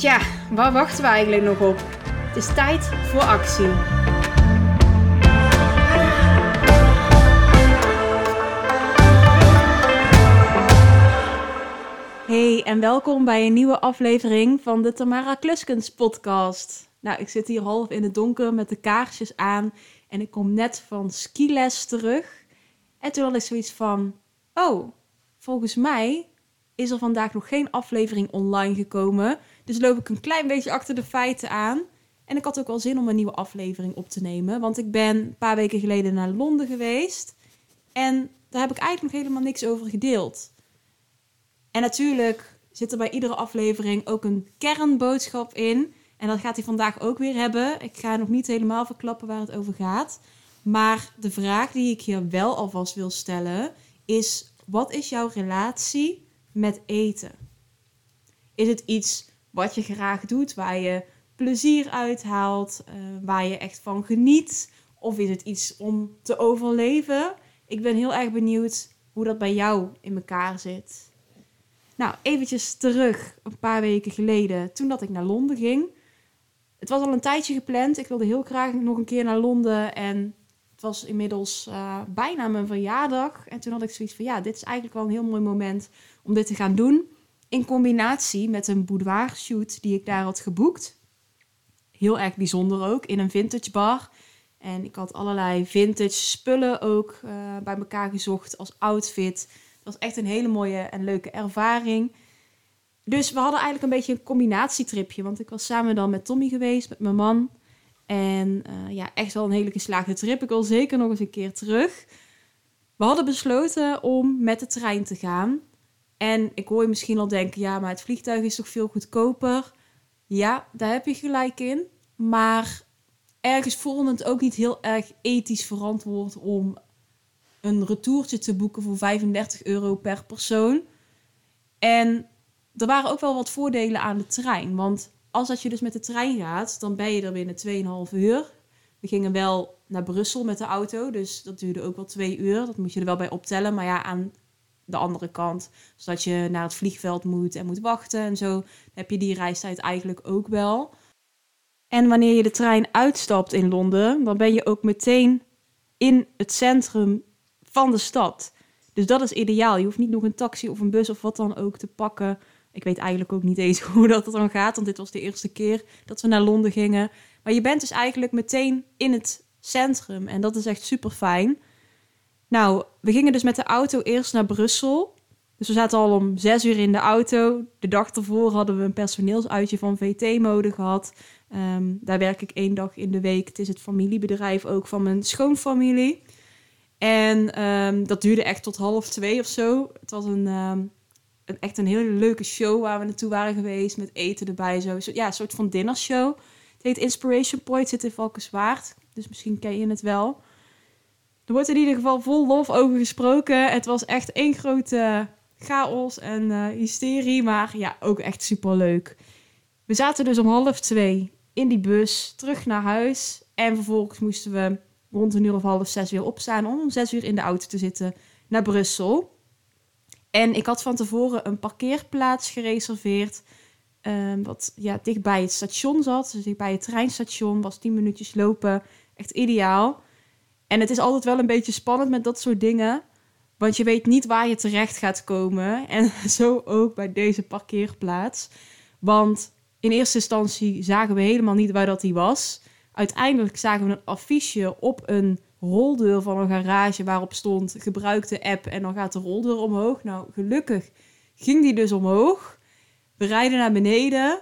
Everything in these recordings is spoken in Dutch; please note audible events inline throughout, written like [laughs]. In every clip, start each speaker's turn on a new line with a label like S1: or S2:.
S1: Tja, waar wachten we eigenlijk nog op? Het is tijd voor actie. Hey en welkom bij een nieuwe aflevering van de Tamara Kluskens podcast. Nou, ik zit hier half in het donker met de kaarsjes aan en ik kom net van skiles terug. En toen had ik zoiets van, oh, volgens mij is er vandaag nog geen aflevering online gekomen. Dus loop ik een klein beetje achter de feiten aan. En ik had ook wel zin om een nieuwe aflevering op te nemen. Want ik ben een paar weken geleden naar Londen geweest. En daar heb ik eigenlijk nog helemaal niks over gedeeld. En natuurlijk zit er bij iedere aflevering ook een kernboodschap in. En dat gaat hij vandaag ook weer hebben. Ik ga nog niet helemaal verklappen waar het over gaat. Maar de vraag die ik hier wel alvast wil stellen is: wat is jouw relatie met eten? Is het iets wat je graag doet, waar je plezier uithaalt, uh, waar je echt van geniet? Of is het iets om te overleven? Ik ben heel erg benieuwd hoe dat bij jou in elkaar zit. Nou, eventjes terug, een paar weken geleden, toen dat ik naar Londen ging. Het was al een tijdje gepland. Ik wilde heel graag nog een keer naar Londen. En het was inmiddels uh, bijna mijn verjaardag. En toen had ik zoiets van, ja, dit is eigenlijk wel een heel mooi moment om dit te gaan doen. In combinatie met een boudoir shoot die ik daar had geboekt. Heel erg bijzonder ook, in een vintage bar. En ik had allerlei vintage spullen ook uh, bij elkaar gezocht als outfit. Dat was echt een hele mooie en leuke ervaring. Dus we hadden eigenlijk een beetje een combinatietripje. Want ik was samen dan met Tommy geweest, met mijn man. En uh, ja, echt wel een hele geslaagde trip. Ik wil zeker nog eens een keer terug. We hadden besloten om met de trein te gaan. En ik hoor je misschien al denken, ja, maar het vliegtuig is toch veel goedkoper? Ja, daar heb je gelijk in. Maar ergens voelde het ook niet heel erg ethisch verantwoord om een retourtje te boeken voor 35 euro per persoon. En er waren ook wel wat voordelen aan de trein. Want als dat je dus met de trein gaat, dan ben je er binnen 2,5 uur. We gingen wel naar Brussel met de auto, dus dat duurde ook wel twee uur. Dat moet je er wel bij optellen. Maar ja, aan de andere kant, zodat je naar het vliegveld moet en moet wachten en zo, heb je die reistijd eigenlijk ook wel. En wanneer je de trein uitstapt in Londen, dan ben je ook meteen in het centrum van de stad. Dus dat is ideaal. Je hoeft niet nog een taxi of een bus of wat dan ook te pakken. Ik weet eigenlijk ook niet eens [laughs] hoe dat dan gaat, want dit was de eerste keer dat we naar Londen gingen. Maar je bent dus eigenlijk meteen in het centrum en dat is echt super fijn. Nou, we gingen dus met de auto eerst naar Brussel. Dus we zaten al om zes uur in de auto. De dag ervoor hadden we een personeelsuitje van VT-mode gehad. Um, daar werk ik één dag in de week. Het is het familiebedrijf ook van mijn schoonfamilie. En um, dat duurde echt tot half twee of zo. Het was een, um, een, echt een hele leuke show waar we naartoe waren geweest. Met eten erbij. Zo. Ja, een soort van dinnershow. Het heet Inspiration Point, zit in Valkenswaard. Dus misschien ken je het wel. Er wordt in ieder geval vol lof over gesproken. Het was echt één grote chaos en uh, hysterie. Maar ja, ook echt super leuk. We zaten dus om half twee in die bus terug naar huis. En vervolgens moesten we rond een uur of half zes weer opstaan om om zes uur in de auto te zitten naar Brussel. En ik had van tevoren een parkeerplaats gereserveerd. Um, wat ja, dicht bij het station zat. Dus dicht bij het treinstation. Was tien minuutjes lopen. Echt ideaal. En het is altijd wel een beetje spannend met dat soort dingen. Want je weet niet waar je terecht gaat komen. En [laughs] zo ook bij deze parkeerplaats. Want in eerste instantie zagen we helemaal niet waar dat die was. Uiteindelijk zagen we een affiche op een roldeur van een garage waarop stond gebruikte app en dan gaat de roldeur omhoog. Nou, gelukkig ging die dus omhoog. We rijden naar beneden.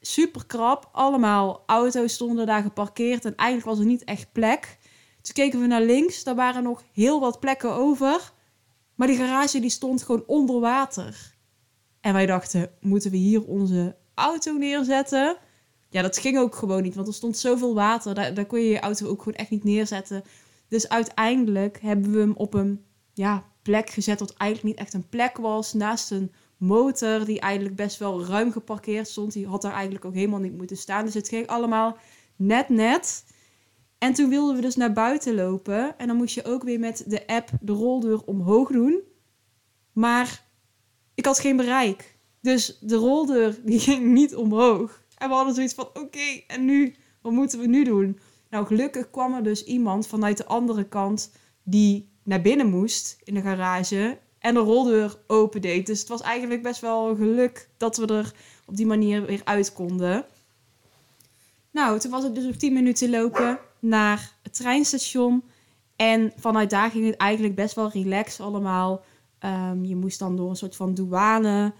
S1: Super krap. Allemaal auto's stonden daar geparkeerd en eigenlijk was er niet echt plek. Toen keken we naar links, daar waren nog heel wat plekken over. Maar die garage die stond gewoon onder water. En wij dachten, moeten we hier onze auto neerzetten. Ja, dat ging ook gewoon niet, want er stond zoveel water. Daar, daar kon je je auto ook gewoon echt niet neerzetten. Dus uiteindelijk hebben we hem op een ja, plek gezet wat eigenlijk niet echt een plek was. Naast een motor die eigenlijk best wel ruim geparkeerd stond. Die had daar eigenlijk ook helemaal niet moeten staan. Dus het ging allemaal net net. En toen wilden we dus naar buiten lopen. En dan moest je ook weer met de app de roldeur omhoog doen. Maar ik had geen bereik. Dus de roldeur die ging niet omhoog. En we hadden zoiets van, oké, en nu? Wat moeten we nu doen? Nou, gelukkig kwam er dus iemand vanuit de andere kant die naar binnen moest in de garage en de roldeur open deed. Dus het was eigenlijk best wel geluk dat we er op die manier weer uit konden. Nou, toen was het dus nog 10 minuten lopen naar het treinstation. En vanuit daar ging het eigenlijk best wel relaxed allemaal. Ehm, je moest dan door een soort van douane.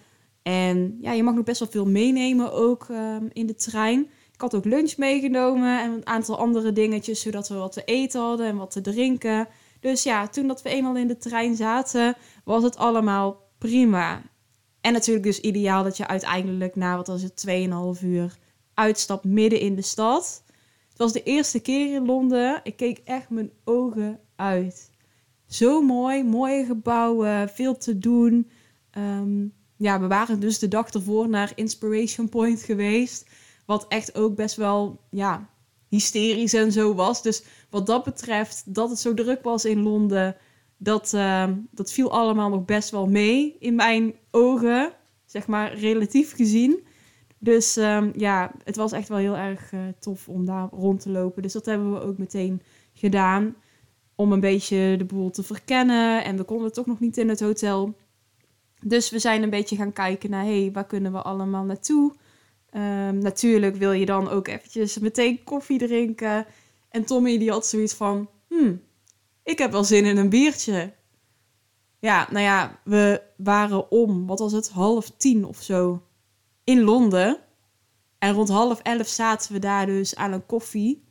S1: En ja, je mag nog best wel veel meenemen ook ehm, in de trein. Ik had ook lunch meegenomen en een aantal andere dingetjes, zodat we wat te eten hadden en wat te drinken. Dus ja, toen dat we eenmaal in de trein zaten, was het allemaal prima. En natuurlijk dus ideaal dat je uiteindelijk na, wat was het, 2,5 uur uitstapt midden in de stad. Het was de eerste keer in Londen. Ik keek echt mijn ogen uit. Zo mooi, mooie gebouwen, veel te doen. Ehm, ja, we waren dus de dag ervoor naar Inspiration Point geweest. Wat echt ook best wel, ja, hysterisch en zo was. Dus wat dat betreft, dat het zo druk was in Londen, dat, ehm, dat viel allemaal nog best wel mee in mijn ogen. Zeg maar relatief gezien. Dus ehm, ja, het was echt wel heel erg eh, tof om daar rond te lopen. Dus dat hebben we ook meteen gedaan. Om een beetje de boel te verkennen. En we konden toch nog niet in het hotel. Dus we zijn een beetje gaan kijken naar, hé, hey, waar kunnen we allemaal naartoe? Um, natuurlijk wil je dan ook eventjes meteen koffie drinken. En Tommy die had zoiets van, hmm, ik heb wel zin in een biertje. Ja, nou ja, we waren om, wat was het, half tien of zo in Londen. En rond half elf zaten we daar dus aan een koffie.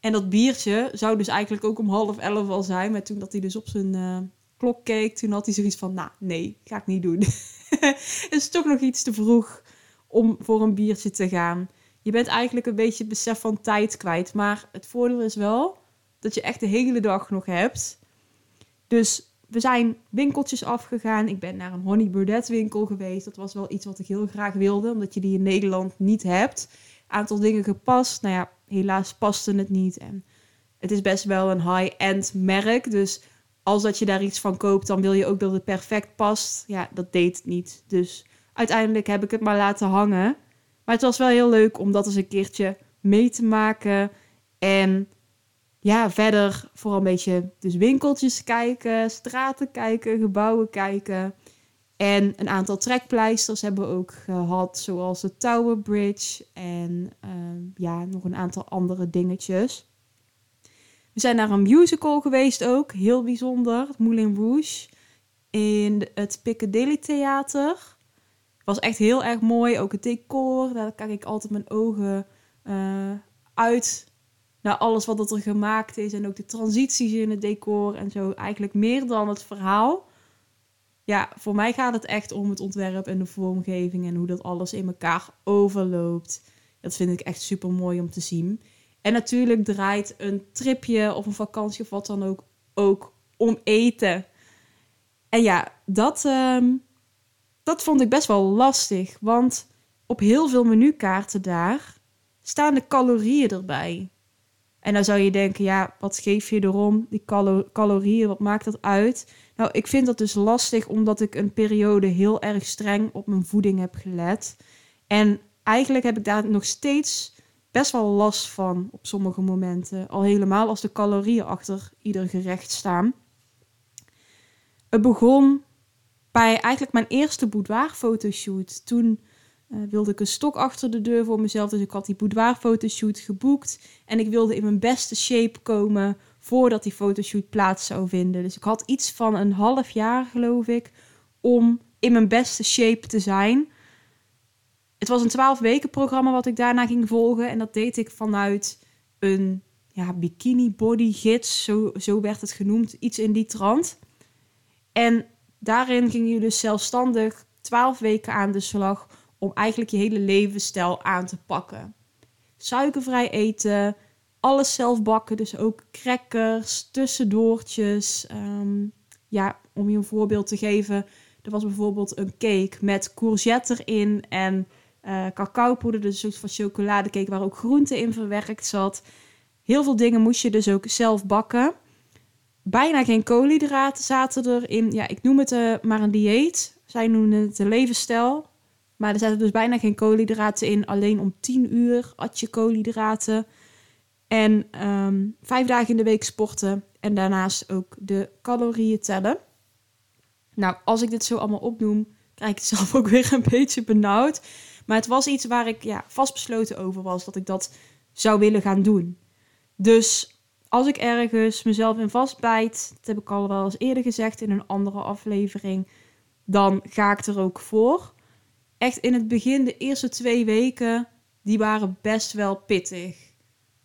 S1: En dat biertje zou dus eigenlijk ook om half elf al zijn. Maar toen dat hij dus op zijn uh, klok keek, toen had hij zoiets van... Nou, nee, ga ik niet doen. [laughs] Het is toch nog iets te vroeg om voor een biertje te gaan. Je bent eigenlijk een beetje besef van tijd kwijt. Maar het voordeel is wel dat je echt de hele dag nog hebt. Dus we zijn winkeltjes afgegaan. Ik ben naar een Honey Burdette winkel geweest. Dat was wel iets wat ik heel graag wilde, omdat je die in Nederland niet hebt. Aantal dingen gepast. Nou ja, helaas paste het niet. En het is best wel een high-end merk. Dus als dat je daar iets van koopt, dan wil je ook dat het perfect past. Ja, dat deed het niet. Dus uiteindelijk heb ik het maar laten hangen. Maar het was wel heel leuk om dat eens een keertje mee te maken. En ja, verder vooral een beetje dus winkeltjes kijken, straten kijken, gebouwen kijken. En een aantal trekpleisters hebben we ook gehad, zoals de Tower Bridge en ehm, ja, nog een aantal andere dingetjes. We zijn naar een musical geweest ook, heel bijzonder, Moulin Rouge, in het Piccadilly Theater. Was echt heel erg mooi, ook het decor, daar kijk ik altijd mijn ogen uh, uit alles wat er gemaakt is. En ook de transities in het decor en zo. Eigenlijk meer dan het verhaal. Ja, voor mij gaat het echt om het ontwerp en de vormgeving en hoe dat alles in elkaar overloopt. Dat vind ik echt super mooi om te zien. En natuurlijk draait een tripje of een vakantie of wat dan ook ook om eten. En ja, dat, ehm, dat vond ik best wel lastig. Want op heel veel menukaarten daar staan de calorieën erbij. En dan zou je denken, ja, wat geef je erom? Die calorieën, wat maakt dat uit? Nou, ik vind dat dus lastig omdat ik een periode heel erg streng op mijn voeding heb gelet. En eigenlijk heb ik daar nog steeds best wel last van op sommige momenten. Al helemaal als de calorieën achter ieder gerecht staan. Het begon bij eigenlijk mijn eerste boudoir fotoshoot. Toen uh, wilde ik een stok achter de deur voor mezelf. Dus ik had die boudoir fotoshoot geboekt. En ik wilde in mijn beste shape komen voordat die fotoshoot plaats zou vinden. Dus ik had iets van een half jaar, geloof ik, om in mijn beste shape te zijn. Het was een 12 weken programma wat ik daarna ging volgen. En dat deed ik vanuit een ja, bikini body gids. Zo, zo werd het genoemd. Iets in die trant. En daarin ging je dus zelfstandig 12 weken aan de slag om eigenlijk je hele levensstijl aan te pakken. Suikervrij eten, alles zelf bakken, dus ook crackers, tussendoortjes. Ehm, ja, om je een voorbeeld te geven, er was bijvoorbeeld een cake met courgette erin en uh, cacaopoeder, dus een soort van chocoladecake waar ook groente in verwerkt zat. Heel veel dingen moest je dus ook zelf bakken. Bijna geen koolhydraten zaten erin. Ja, ik noem het uh, maar een dieet. Zij noemen het een levensstijl. Maar er zaten dus bijna geen koolhydraten in. Alleen om 10 uur had je koolhydraten. En um, vijf dagen in de week sporten. En daarnaast ook de calorieën tellen. Nou, als ik dit zo allemaal opnoem, krijg ik het zelf [laughs] ook weer een beetje benauwd. Maar het was iets waar ik ja, vastbesloten over was dat ik dat zou willen gaan doen. Dus als ik ergens mezelf in vastbijt, dat heb ik al wel eens eerder gezegd in een andere aflevering, dan ga ik er ook voor. Echt in het begin, de eerste twee weken, die waren best wel pittig.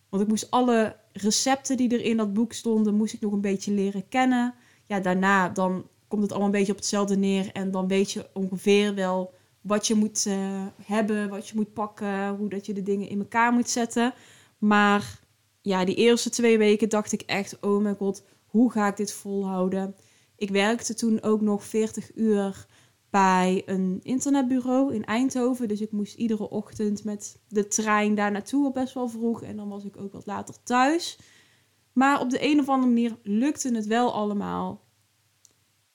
S1: Want ik moest alle recepten die er in dat boek stonden, moest ik nog een beetje leren kennen. Ja, daarna dan komt het allemaal een beetje op hetzelfde neer en dan weet je ongeveer wel wat je moet uh, hebben, wat je moet pakken, hoe dat je de dingen in elkaar moet zetten. Maar ja, die eerste twee weken dacht ik echt, oh mijn god, hoe ga ik dit volhouden? Ik werkte toen ook nog 40 uur bij een internetbureau in Eindhoven. Dus ik moest iedere ochtend met de trein daar naartoe, best wel vroeg. En dan was ik ook wat later thuis. Maar op de een of andere manier lukte het wel allemaal.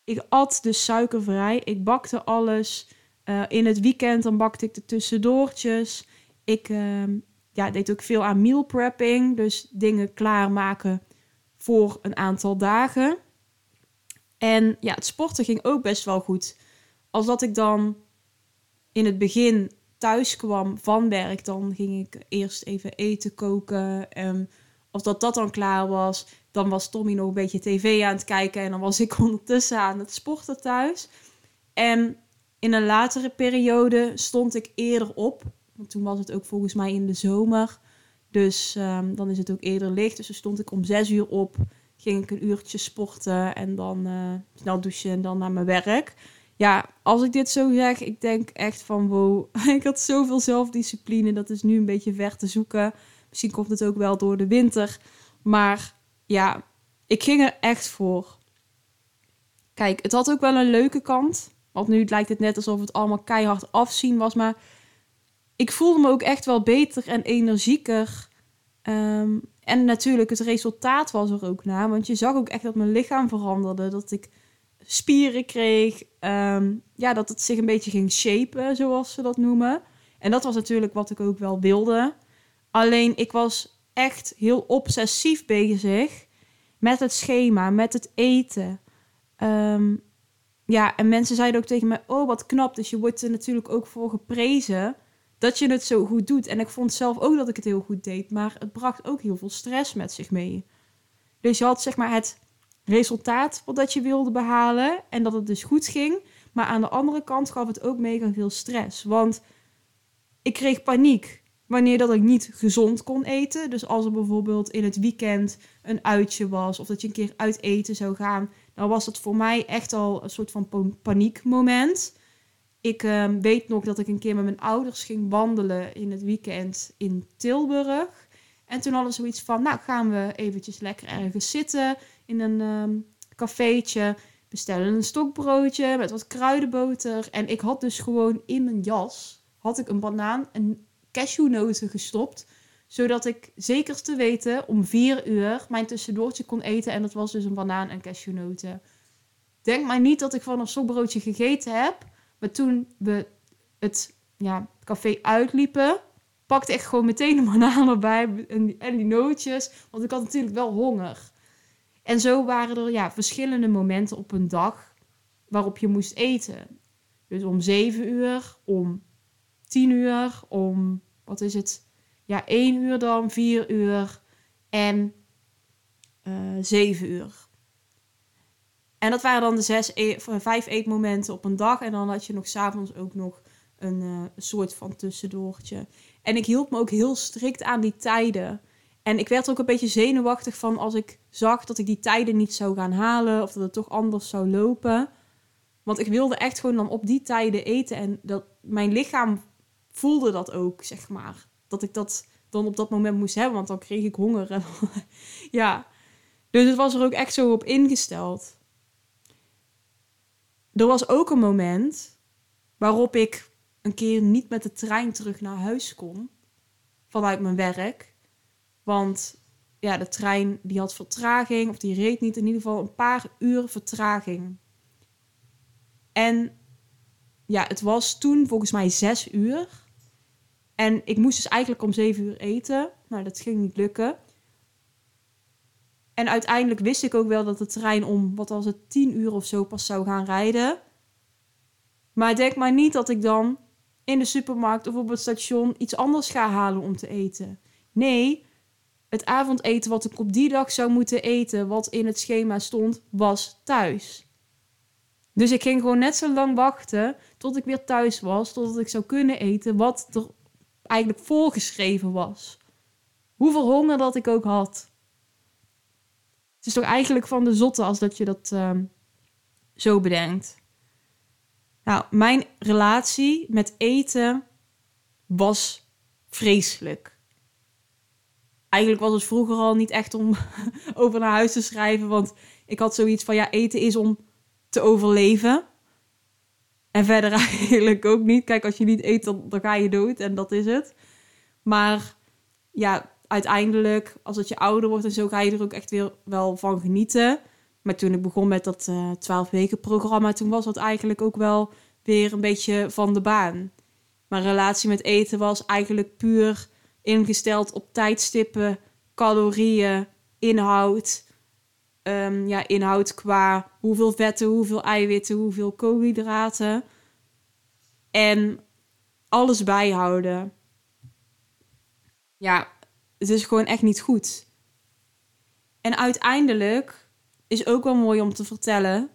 S1: Ik at dus suikervrij. Ik bakte alles. Uh, in het weekend dan bakte ik de tussendoortjes. Ik uh, ja, deed ook veel aan meal prepping. Dus dingen klaarmaken voor een aantal dagen. En ja, het sporten ging ook best wel goed. Als dat ik dan in het begin thuis kwam van werk, dan ging ik eerst even eten koken. En als dat, dat dan klaar was, dan was Tommy nog een beetje tv aan het kijken. En dan was ik [laughs] ondertussen aan het sporten thuis. En in een latere periode stond ik eerder op. Want toen was het ook volgens mij in de zomer. Dus um, dan is het ook eerder licht. Dus dan stond ik om zes uur op. Ging ik een uurtje sporten en dan uh, snel douchen en dan naar mijn werk. Ja, als ik dit zo zeg, ik denk echt van wow. [laughs] ik had zoveel zelfdiscipline. Dat is nu een beetje ver te zoeken. Misschien komt het ook wel door de winter. Maar ja, ik ging er echt voor. Kijk, het had ook wel een leuke kant. Want nu lijkt het net alsof het allemaal keihard afzien was. Maar ik voelde me ook echt wel beter en energieker. Um, en natuurlijk, het resultaat was er ook na. Want je zag ook echt dat mijn lichaam veranderde. Dat ik spieren kreeg. Um, ja, dat het zich een beetje ging shapen, zoals ze dat noemen. En dat was natuurlijk wat ik ook wel wilde. Alleen ik was echt heel obsessief bezig met het schema, met het eten. Um, ja, en mensen zeiden ook tegen mij: Oh, wat knap. Dus je wordt er natuurlijk ook voor geprezen dat je het zo goed doet. En ik vond zelf ook dat ik het heel goed deed, maar het bracht ook heel veel stress met zich mee. Dus je had zeg maar het resultaat wat je wilde behalen en dat het dus goed ging. Maar aan de andere kant gaf het ook mega veel stress. Want ik kreeg paniek wanneer dat ik niet gezond kon eten. Dus als er bijvoorbeeld in het weekend een uitje was of dat je een keer uit eten zou gaan, dan was het voor mij echt al een soort van paniekmoment. Ik ehm, weet nog dat ik een keer met mijn ouders ging wandelen in het weekend in Tilburg. En toen hadden zoiets van, nou gaan we eventjes lekker ergens zitten in een um, cafeetje. Bestellen een stokbroodje met wat kruidenboter. En ik had dus gewoon in mijn jas, had ik een banaan en cashewnoten gestopt. Zodat ik zeker te weten om vier uur mijn tussendoortje kon eten. En dat was dus een banaan en cashewnoten. Denk maar niet dat ik van een stokbroodje gegeten heb. Maar toen we het ja, café uitliepen, pakte ik gewoon meteen een banaan erbij en, die nootjes. Want ik had natuurlijk wel honger. En zo waren er ja, verschillende momenten op een dag waarop je moest eten. Dus om 7 uur, om 10 uur, om, wat is het? Ja, 1 uur dan, 4 uur en uh, eh, 7 uur. En dat waren dan de zes, e vijf eetmomenten op een dag. En dan had je nog s'avonds ook nog een uh, soort van tussendoortje. En ik hield me ook heel strikt aan die tijden. En ik werd ook een beetje zenuwachtig van als ik zag dat ik die tijden niet zou gaan halen. Of dat het toch anders zou lopen. Want ik wilde echt gewoon dan op die tijden eten. En dat, mijn lichaam voelde dat ook, zeg maar. Dat ik dat dan op dat moment moest hebben, want dan kreeg ik honger. En, [laughs] ja, dus het was er ook echt zo op ingesteld. Er was ook een moment waarop ik een keer niet met de trein terug naar huis kon vanuit mijn werk. Want ja, de trein die had vertraging, of die reed niet, in ieder geval een paar uur vertraging. En ja, het was toen volgens mij zes uur. En ik moest dus eigenlijk om zeven uur eten. Nou, dat ging niet lukken. En uiteindelijk wist ik ook wel dat de trein om, wat was het, tien uur of zo pas zou gaan rijden. Maar denk maar niet dat ik dan in de supermarkt of op het station iets anders ga halen om te eten. Nee, het avondeten wat ik op die dag zou moeten eten, wat in het schema stond, was thuis. Dus ik ging gewoon net zo lang wachten tot ik weer thuis was, totdat ik zou kunnen eten wat er eigenlijk voorgeschreven was. Hoeveel honger dat ik ook had. Het is toch eigenlijk van de zotte als dat je dat uh, zo bedenkt. Nou, mijn relatie met eten was vreselijk. Eigenlijk was het vroeger al niet echt om [laughs] over naar huis te schrijven, want ik had zoiets van ja, eten is om te overleven. En verder [laughs] eigenlijk ook niet. Kijk, als je niet eet, dan, ga je dood en dat is het. Maar ja, uiteindelijk, als het je ouder wordt en zo, ga je er ook echt weer wel van genieten. Maar toen ik begon met dat uh, eh, 12 weken programma, toen was dat eigenlijk ook wel weer een beetje van de baan. Mijn relatie met eten was eigenlijk puur ingesteld op tijdstippen, calorieën, inhoud. Um, ja, inhoud qua hoeveel vetten, hoeveel eiwitten, hoeveel koolhydraten. En alles bijhouden. Ja, het is gewoon echt niet goed. En uiteindelijk is ook wel mooi om te vertellen.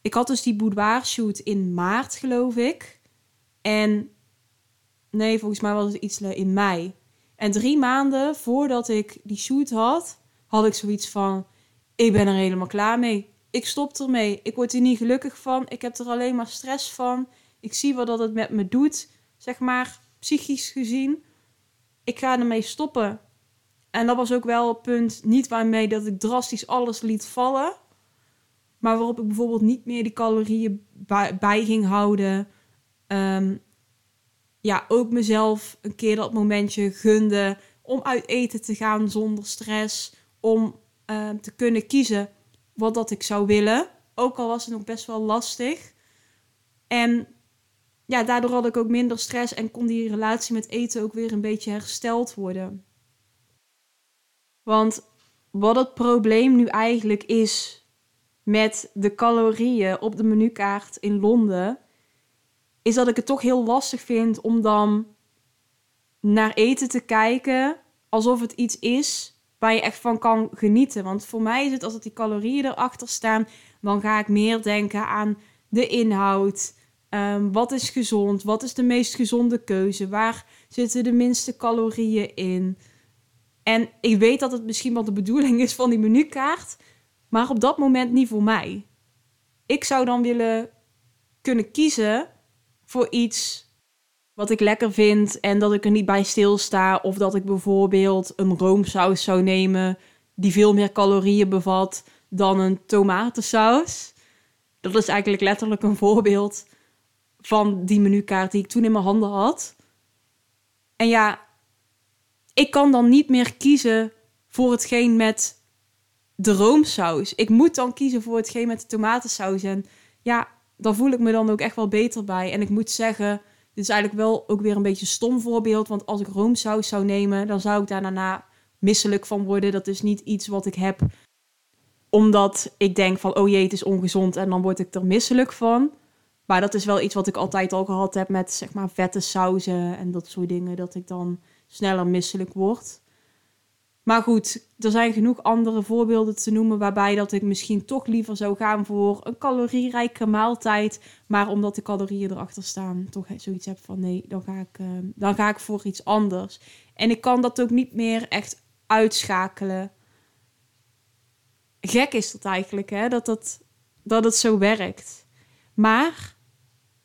S1: Ik had dus die boudoir shoot in maart, geloof ik. En nee, volgens mij was het iets in mei. En drie maanden voordat ik die shoot had, had ik zoiets van: ik ben er helemaal klaar mee. Ik stop ermee. Ik word er niet gelukkig van. Ik heb er alleen maar stress van. Ik zie wat dat het met me doet, zeg maar, psychisch gezien. Ik ga ermee stoppen. En dat was ook wel het punt, niet waarmee dat ik drastisch alles liet vallen. Maar waarop ik bijvoorbeeld niet meer die calorieën bij, ging houden. Ehm, ja, ook mezelf een keer dat momentje gunde om uit eten te gaan zonder stress. Om Ehm, te kunnen kiezen wat dat ik zou willen. Ook al was het nog best wel lastig. En ja, daardoor had ik ook minder stress en kon die relatie met eten ook weer een beetje hersteld worden. Want wat het probleem nu eigenlijk is met de calorieën op de menukaart in Londen, is dat ik het toch heel lastig vind om dan naar eten te kijken alsof het iets is waar je echt van kan genieten. Want voor mij is het als die calorieën erachter staan, dan ga ik meer denken aan de inhoud. Um, wat is gezond? Wat is de meest gezonde keuze? Waar zitten de minste calorieën in? En ik weet dat het misschien wel de bedoeling is van die menukaart, maar op dat moment niet voor mij. Ik zou dan willen kunnen kiezen voor iets wat ik lekker vind en dat ik er niet bij stilsta. Of dat ik bijvoorbeeld een roomsaus zou nemen die veel meer calorieën bevat dan een tomatensaus. Dat is eigenlijk letterlijk een voorbeeld van die menukaart die ik toen in mijn handen had. En ja, ik kan dan niet meer kiezen voor hetgeen met de roomsaus. Ik moet dan kiezen voor hetgeen met de tomatensaus. En ja, daar voel ik me dan ook echt wel beter bij. En ik moet zeggen, dit is eigenlijk wel ook weer een beetje een stom voorbeeld. Want als ik roomsaus zou nemen, dan zou ik daar daarna misselijk van worden. Dat is niet iets wat ik heb omdat ik denk van, oh jee, het is ongezond en dan word ik er misselijk van. Maar dat is wel iets wat ik altijd al gehad heb met zeg maar vette sauzen en dat soort dingen. Dat ik dan sneller misselijk word. Maar goed, er zijn genoeg andere voorbeelden te noemen waarbij dat ik misschien toch liever zou gaan voor een calorierijke maaltijd. Maar omdat de calorieën erachter staan, toch zoiets heb van nee, dan ga ik, ehm, dan ga ik voor iets anders. En ik kan dat ook niet meer echt uitschakelen. Gek is dat eigenlijk, hè? Dat, dat, dat het zo werkt. Maar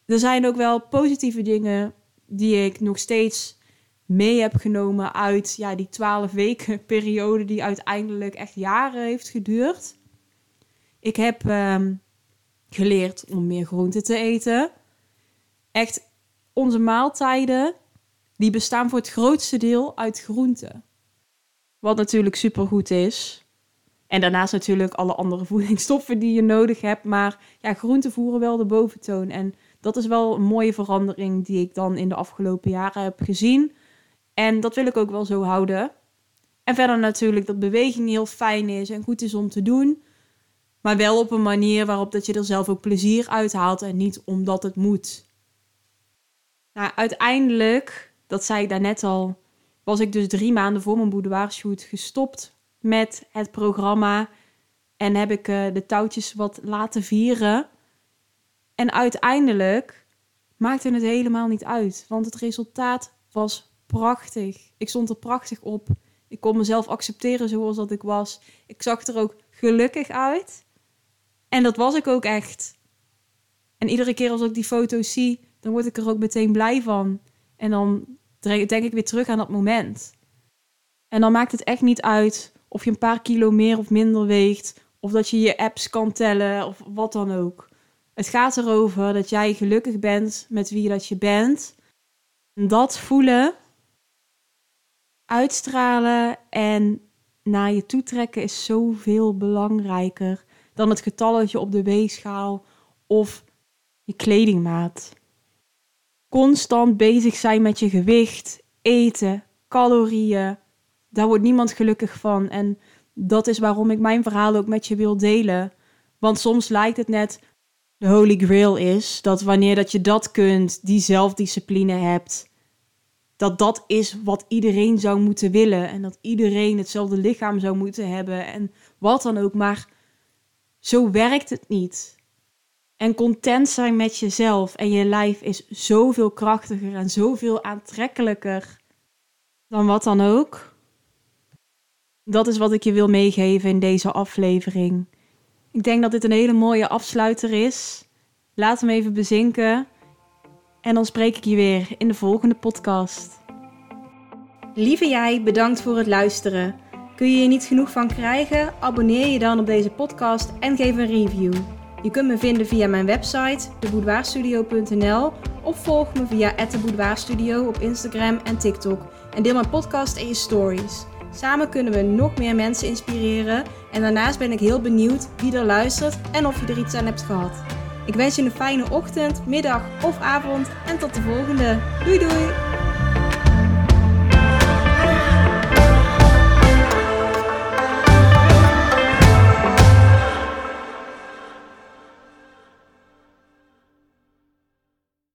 S1: er zijn ook wel positieve dingen die ik nog steeds mee heb genomen uit ja, die 12 weken [laughs] periode die uiteindelijk echt jaren heeft geduurd. Ik heb ehm, geleerd om meer groente te eten. Echt, onze maaltijden, die bestaan voor het grootste deel uit groenten. Wat natuurlijk supergoed is. En daarnaast natuurlijk alle andere [laughs] voedingsstoffen die je nodig hebt. Maar ja, groenten voeren wel de boventoon. En dat is wel een mooie verandering die ik dan in de afgelopen jaren heb gezien. En dat wil ik ook wel zo houden. En verder natuurlijk dat beweging heel fijn is en goed is om te doen. Maar wel op een manier waarop dat je er zelf ook plezier uit haalt en niet omdat het moet. Nou, uiteindelijk, dat zei ik daarnet al, was ik dus drie maanden voor mijn boudoir-shoot gestopt met het programma. En heb ik uh, de touwtjes wat laten vieren. En uiteindelijk maakte het helemaal niet uit. Want het resultaat was prachtig. Ik stond er prachtig op. Ik kon mezelf accepteren zoals dat ik was. Ik zag er ook gelukkig uit. En dat was ik ook echt. En iedere keer als ik die foto's zie, dan word ik er ook meteen blij van. En dan denk ik weer terug aan dat moment. En dan maakt het echt niet uit of je een paar kilo meer of minder weegt, of dat je je apps kan tellen of wat dan ook. Het gaat erover dat jij gelukkig bent met wie dat je bent. En dat voelen, uitstralen en naar je toe trekken is zoveel belangrijker dan het getalletje op de weegschaal of je kledingmaat. Constant bezig zijn met je gewicht, eten, calorieën, daar wordt niemand gelukkig van. En dat is waarom ik mijn verhaal ook met je wil delen. Want soms lijkt het net de holy grail is dat wanneer dat je dat kunt, die zelfdiscipline hebt, dat dat is wat iedereen zou moeten willen en dat iedereen hetzelfde lichaam zou moeten hebben en wat dan ook, maar zo werkt het niet. En content zijn met jezelf en je lijf is zoveel krachtiger en zoveel aantrekkelijker dan wat dan ook. Dat is wat ik je wil meegeven in deze aflevering. Ik denk dat dit een hele mooie afsluiter is. Laat hem even bezinken. En dan spreek ik je weer in de volgende podcast. Lieve jij, bedankt voor het luisteren. Kun je er niet genoeg van krijgen? Abonneer je dan op deze podcast en geef een review. Je kunt me vinden via mijn website, deboudoirstudio.nl of volg me via @deboudoirstudio op Instagram en TikTok en deel mijn podcast en je stories. Samen kunnen we nog meer mensen inspireren en daarnaast ben ik heel benieuwd wie er luistert en of je er iets aan hebt gehad. Ik wens je een fijne ochtend, middag of avond en tot de volgende. Doei doei!